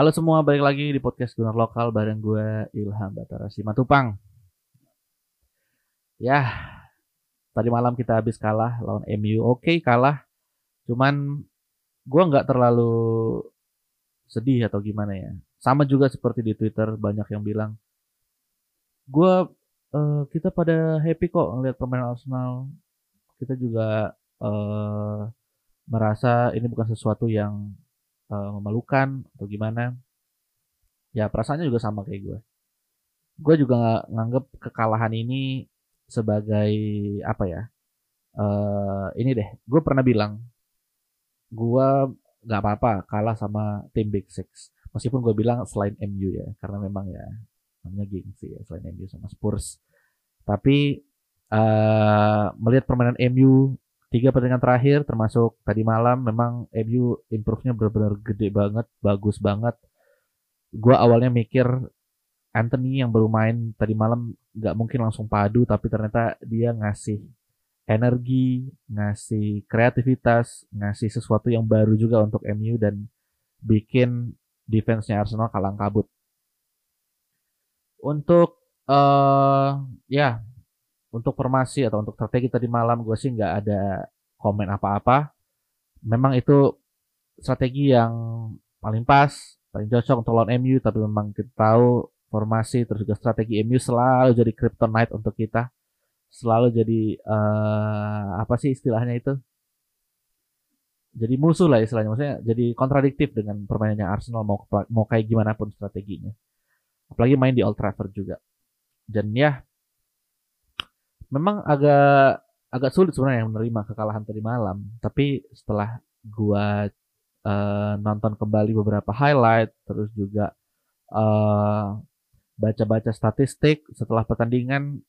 Halo semua, balik lagi di podcast Gunner Lokal bareng gue Ilham Batara Simatupang. Ya, tadi malam kita habis kalah lawan MU. Oke, kalah. Cuman gue nggak terlalu sedih atau gimana ya. Sama juga seperti di Twitter banyak yang bilang, gue uh, kita pada happy kok ngeliat permainan Arsenal. Kita juga uh, merasa ini bukan sesuatu yang uh, memalukan atau gimana. Ya perasaannya juga sama kayak gue. Gue juga nganggep kekalahan ini sebagai apa ya uh, ini deh. Gue pernah bilang gue nggak apa-apa kalah sama tim Big Six. Meskipun gue bilang selain MU ya karena memang ya namanya gengsi ya selain MU sama Spurs. Tapi uh, melihat permainan MU tiga pertandingan terakhir termasuk tadi malam memang MU improve-nya benar-benar gede banget, bagus banget. Gua awalnya mikir Anthony yang baru main tadi malam nggak mungkin langsung padu tapi ternyata dia ngasih energi, ngasih kreativitas, ngasih sesuatu yang baru juga untuk MU dan bikin defense-nya Arsenal kalang kabut. Untuk uh, ya untuk formasi atau untuk strategi tadi malam gue sih nggak ada komen apa-apa. Memang itu strategi yang paling pas, paling cocok untuk lawan MU. Tapi memang kita tahu formasi terus juga strategi MU selalu jadi kryptonite untuk kita. Selalu jadi uh, apa sih istilahnya itu? Jadi musuh lah istilahnya. Maksudnya jadi kontradiktif dengan permainannya Arsenal mau mau kayak gimana pun strateginya. Apalagi main di Old Trafford juga. Dan ya memang agak agak sulit sebenarnya menerima kekalahan tadi malam. Tapi setelah gua uh, nonton kembali beberapa highlight, terus juga uh, baca-baca statistik setelah pertandingan,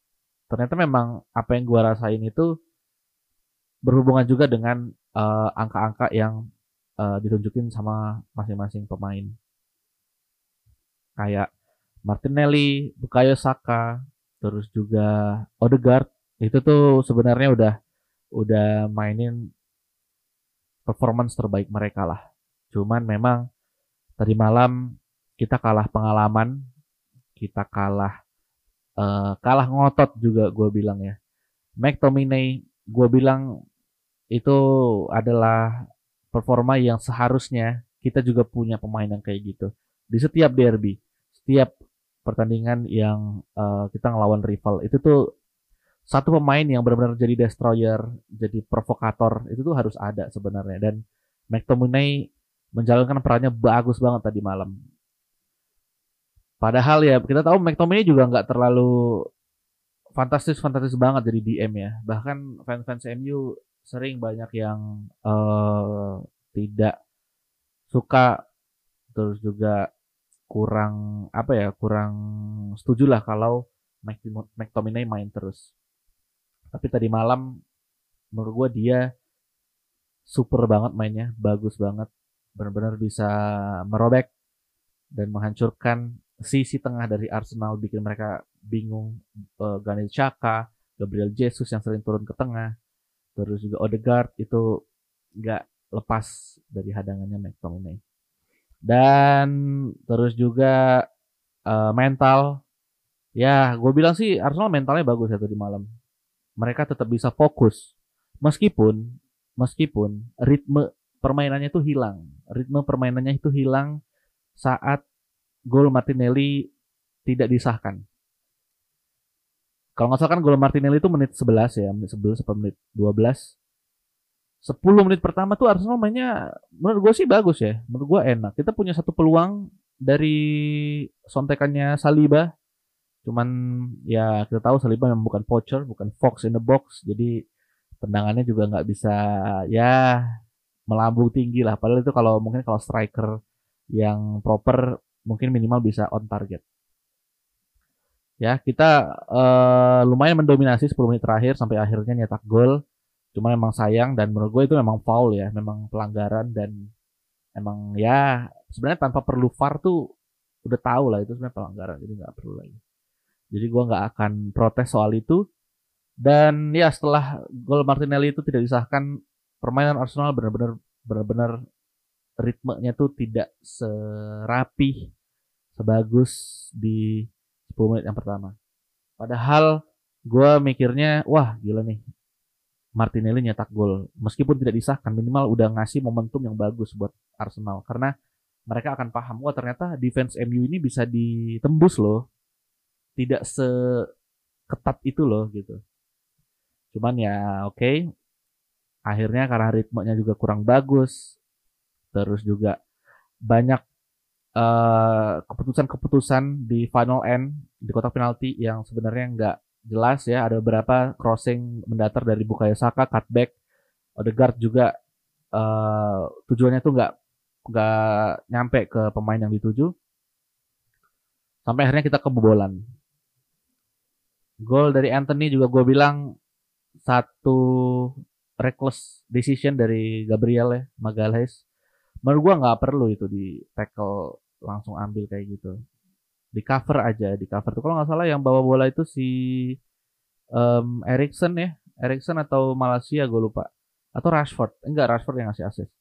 ternyata memang apa yang gua rasain itu berhubungan juga dengan uh, angka-angka yang uh, ditunjukin sama masing-masing pemain. Kayak Martinelli, Bukayo Saka, terus juga Odegaard itu tuh sebenarnya udah udah mainin performance terbaik mereka lah. Cuman memang tadi malam kita kalah pengalaman, kita kalah uh, kalah ngotot juga gue bilang ya. McTominay gue bilang itu adalah performa yang seharusnya kita juga punya pemain yang kayak gitu di setiap derby, setiap pertandingan yang uh, kita ngelawan rival itu tuh satu pemain yang benar-benar jadi destroyer, jadi provokator itu tuh harus ada sebenarnya dan McTominay menjalankan perannya bagus banget tadi malam. Padahal ya kita tahu McTominay juga nggak terlalu fantastis fantastis banget jadi DM ya. Bahkan fans-fans MU sering banyak yang uh, tidak suka terus juga kurang apa ya kurang setuju lah kalau McTominay main terus. Tapi tadi malam menurut gue dia super banget mainnya bagus banget. Benar-benar bisa merobek dan menghancurkan sisi tengah dari Arsenal bikin mereka bingung uh, Granit Xhaka Gabriel Jesus yang sering turun ke tengah terus juga Odegaard itu nggak lepas dari hadangannya McTominay dan terus juga uh, mental. Ya gue bilang sih Arsenal mentalnya bagus ya tadi malam. Mereka tetap bisa fokus. Meskipun meskipun ritme permainannya itu hilang. Ritme permainannya itu hilang saat gol Martinelli tidak disahkan. Kalau nggak salah kan gol Martinelli itu menit 11 ya menit 11 atau menit 12 10 menit pertama tuh Arsenal mainnya menurut gue sih bagus ya. Menurut gue enak. Kita punya satu peluang dari sontekannya Saliba. Cuman ya kita tahu Saliba memang bukan poacher, bukan fox in the box. Jadi tendangannya juga nggak bisa ya melambung tinggi lah. Padahal itu kalau mungkin kalau striker yang proper mungkin minimal bisa on target. Ya kita uh, lumayan mendominasi 10 menit terakhir sampai akhirnya nyetak gol Cuma memang sayang dan menurut gue itu memang foul ya, memang pelanggaran dan emang ya sebenarnya tanpa perlu VAR tuh udah tahu lah itu sebenarnya pelanggaran jadi nggak perlu lagi. Jadi gue nggak akan protes soal itu. Dan ya setelah gol Martinelli itu tidak disahkan, permainan Arsenal benar-benar benar-benar ritmenya tuh tidak serapi sebagus di 10 menit yang pertama. Padahal gue mikirnya, wah gila nih, Martinelli nyetak gol. Meskipun tidak disahkan, minimal udah ngasih momentum yang bagus buat Arsenal. Karena mereka akan paham, wah ternyata defense MU ini bisa ditembus loh. Tidak seketat itu loh gitu. Cuman ya oke. Okay. Akhirnya karena ritmenya juga kurang bagus. Terus juga banyak eh, keputusan-keputusan di final end di kotak penalti yang sebenarnya nggak jelas ya ada beberapa crossing mendatar dari Bukayo Saka cutback Odegaard juga uh, tujuannya tuh nggak nggak nyampe ke pemain yang dituju. Sampai akhirnya kita kebobolan. Gol dari Anthony juga gue bilang satu reckless decision dari Gabriel ya Magalhaes. Menurut gue nggak perlu itu di tackle langsung ambil kayak gitu di cover aja di cover tuh. Kalau nggak salah yang bawa bola itu si um, Erikson ya. Erikson atau Malaysia gue lupa. Atau Rashford. Enggak Rashford yang ngasih assist.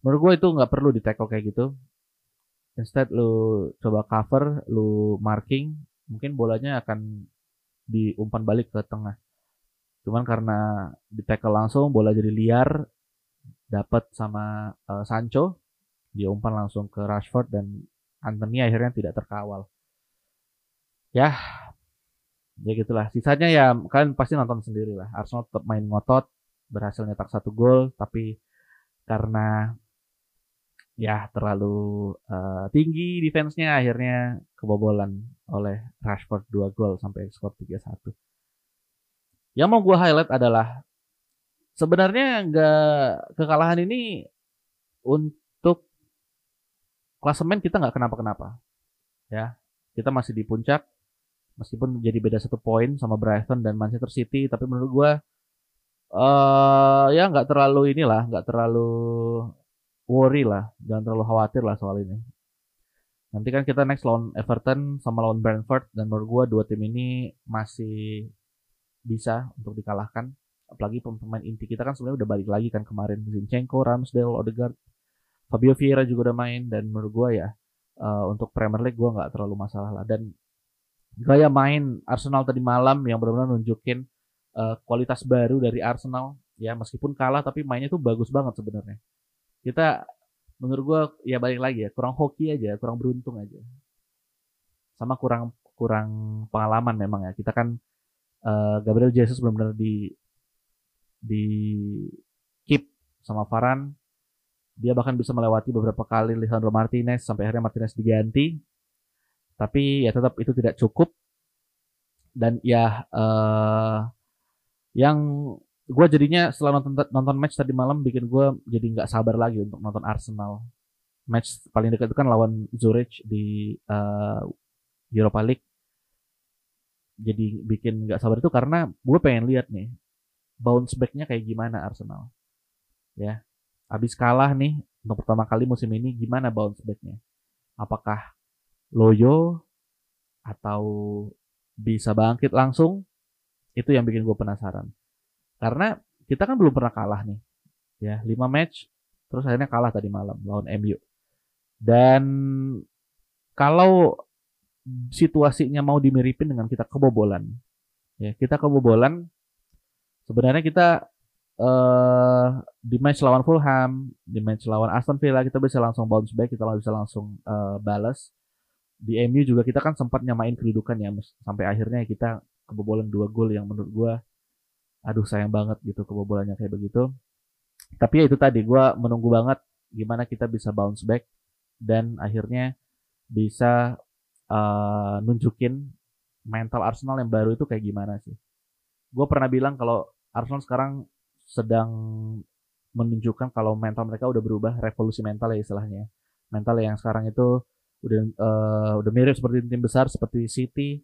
Menurut gue itu nggak perlu di tackle kayak gitu. Instead lu coba cover lu marking mungkin bolanya akan diumpan balik ke tengah. Cuman karena di tackle langsung bola jadi liar dapat sama uh, Sancho dia umpan langsung ke Rashford dan Anthony akhirnya tidak terkawal ya ya gitulah. Sisanya ya kalian pasti nonton sendiri lah Arsenal tetap main ngotot berhasil nyetak satu gol tapi karena ya terlalu uh, tinggi defense-nya akhirnya kebobolan oleh Rashford dua gol sampai skor 3-1 yang mau gue highlight adalah sebenarnya nggak kekalahan ini untuk klasemen kita nggak kenapa-kenapa. Ya kita masih di puncak meskipun jadi beda satu poin sama Brighton dan Manchester City tapi menurut gue uh, ya nggak terlalu inilah nggak terlalu worry lah jangan terlalu khawatir lah soal ini. Nanti kan kita next lawan Everton sama lawan Brentford dan menurut gue dua tim ini masih bisa untuk dikalahkan. Apalagi pemain inti kita kan sebenarnya udah balik lagi kan kemarin. Zinchenko, Ramsdale, Odegaard, Fabio Vieira juga udah main dan menurut gue ya uh, untuk Premier League gue nggak terlalu masalah lah. Dan gaya main Arsenal tadi malam yang benar-benar nunjukin uh, kualitas baru dari Arsenal ya meskipun kalah tapi mainnya tuh bagus banget sebenarnya kita menurut gue ya balik lagi ya kurang hoki aja kurang beruntung aja sama kurang kurang pengalaman memang ya kita kan uh, Gabriel Jesus benar-benar di di keep sama Varan. Dia bahkan bisa melewati beberapa kali Lisandro Martinez sampai akhirnya Martinez diganti. Tapi ya tetap itu tidak cukup. Dan ya uh, yang gue jadinya setelah nonton nonton match tadi malam bikin gue jadi nggak sabar lagi untuk nonton Arsenal. Match paling dekat itu kan lawan Zurich di uh, Europa League. Jadi bikin nggak sabar itu karena gue pengen lihat nih bounce back-nya kayak gimana Arsenal. Ya. Habis kalah nih untuk pertama kali musim ini gimana bounce back-nya? Apakah loyo atau bisa bangkit langsung? Itu yang bikin gue penasaran. Karena kita kan belum pernah kalah nih. Ya, 5 match terus akhirnya kalah tadi malam lawan MU. Dan kalau situasinya mau dimiripin dengan kita kebobolan, ya kita kebobolan sebenarnya kita uh, di match lawan Fulham, di match lawan Aston Villa kita bisa langsung bounce back, kita bisa langsung uh, balas. Di MU juga kita kan sempat nyamain kedudukan ya sampai akhirnya kita kebobolan dua gol yang menurut gue aduh sayang banget gitu kebobolannya kayak begitu. Tapi ya itu tadi gue menunggu banget gimana kita bisa bounce back dan akhirnya bisa uh, nunjukin mental Arsenal yang baru itu kayak gimana sih. Gue pernah bilang kalau Arsenal sekarang sedang menunjukkan kalau mental mereka udah berubah, revolusi mental ya istilahnya. Mental yang sekarang itu udah uh, udah mirip seperti tim besar seperti City,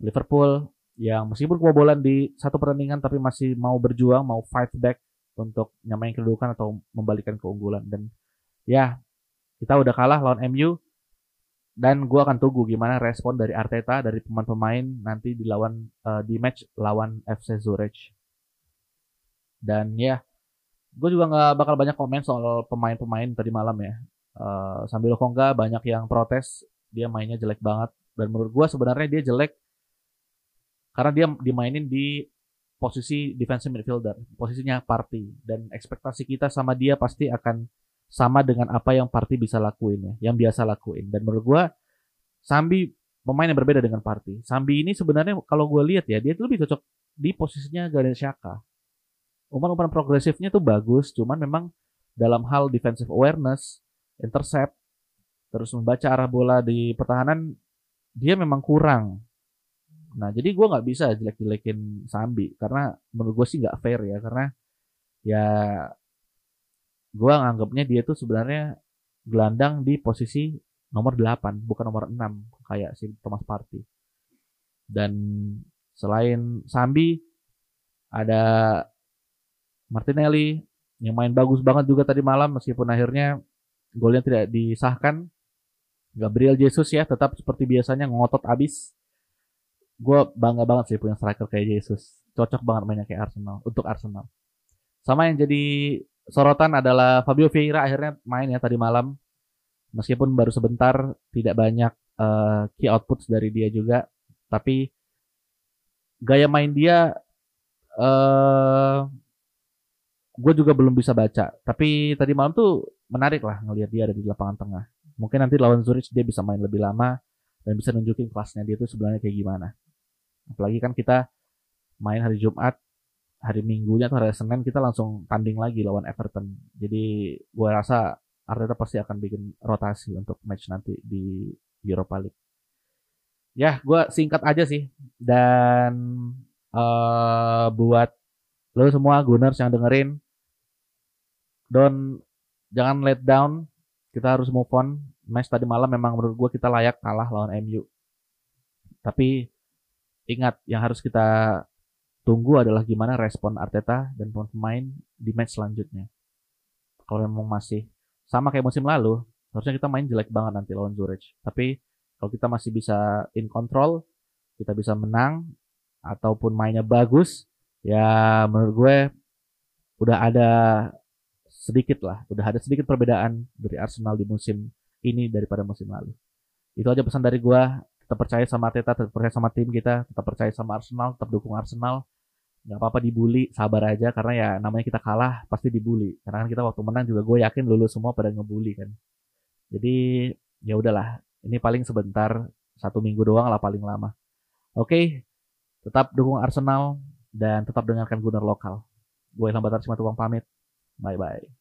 Liverpool yang meskipun kebobolan di satu pertandingan tapi masih mau berjuang, mau fight back untuk nyamain kedudukan atau membalikan keunggulan dan ya kita udah kalah lawan MU dan gue akan tunggu gimana respon dari Arteta dari pemain-pemain nanti di lawan uh, di match lawan FC Zurich dan ya gue juga nggak bakal banyak komen soal pemain-pemain tadi malam ya. Uh, sambil Konga banyak yang protes dia mainnya jelek banget dan menurut gue sebenarnya dia jelek karena dia dimainin di posisi defensive midfielder, posisinya Party dan ekspektasi kita sama dia pasti akan sama dengan apa yang Party bisa lakuin ya, yang biasa lakuin. Dan menurut gua Sambi pemain yang berbeda dengan Party. Sambi ini sebenarnya kalau gue lihat ya, dia lebih cocok di posisinya Garen Shaka. Umpan-umpan progresifnya tuh bagus, cuman memang dalam hal defensive awareness, intercept, terus membaca arah bola di pertahanan dia memang kurang Nah jadi gue nggak bisa jelek-jelekin Sambi karena menurut gue sih nggak fair ya karena ya gue nganggapnya dia tuh sebenarnya gelandang di posisi nomor 8 bukan nomor 6 kayak si Thomas Partey. Dan selain Sambi ada Martinelli yang main bagus banget juga tadi malam meskipun akhirnya golnya tidak disahkan. Gabriel Jesus ya tetap seperti biasanya ngotot abis gue bangga banget sih punya striker kayak Jesus. Cocok banget mainnya kayak Arsenal untuk Arsenal. Sama yang jadi sorotan adalah Fabio Vieira akhirnya main ya tadi malam. Meskipun baru sebentar, tidak banyak uh, key outputs dari dia juga, tapi gaya main dia uh, eh, gue juga belum bisa baca. Tapi tadi malam tuh menarik lah ngelihat dia ada di lapangan tengah. Mungkin nanti lawan Zurich dia bisa main lebih lama dan bisa nunjukin kelasnya dia tuh sebenarnya kayak gimana. Apalagi kan kita main hari Jumat, hari Minggunya atau hari Senin kita langsung tanding lagi lawan Everton. Jadi gue rasa Arteta pasti akan bikin rotasi untuk match nanti di Europa League. Ya, gue singkat aja sih. Dan uh, buat lo semua Gunners yang dengerin, don jangan let down. Kita harus move on. Match tadi malam memang menurut gue kita layak kalah lawan MU. Tapi ingat yang harus kita tunggu adalah gimana respon Arteta dan pemain di match selanjutnya. Kalau memang masih sama kayak musim lalu, harusnya kita main jelek banget nanti lawan Zurich. Tapi kalau kita masih bisa in control, kita bisa menang ataupun mainnya bagus, ya menurut gue udah ada sedikit lah, udah ada sedikit perbedaan dari Arsenal di musim ini daripada musim lalu. Itu aja pesan dari gue tetap percaya sama Arteta, tetap percaya sama tim kita, tetap percaya sama Arsenal, tetap dukung Arsenal. Gak apa-apa dibully, sabar aja karena ya namanya kita kalah pasti dibully. Karena kan kita waktu menang juga gue yakin lulus semua pada ngebully kan. Jadi ya udahlah, ini paling sebentar, satu minggu doang lah paling lama. Oke, tetap dukung Arsenal dan tetap dengarkan Gunner lokal. Gue Ilham Batar Simatupang pamit. Bye bye.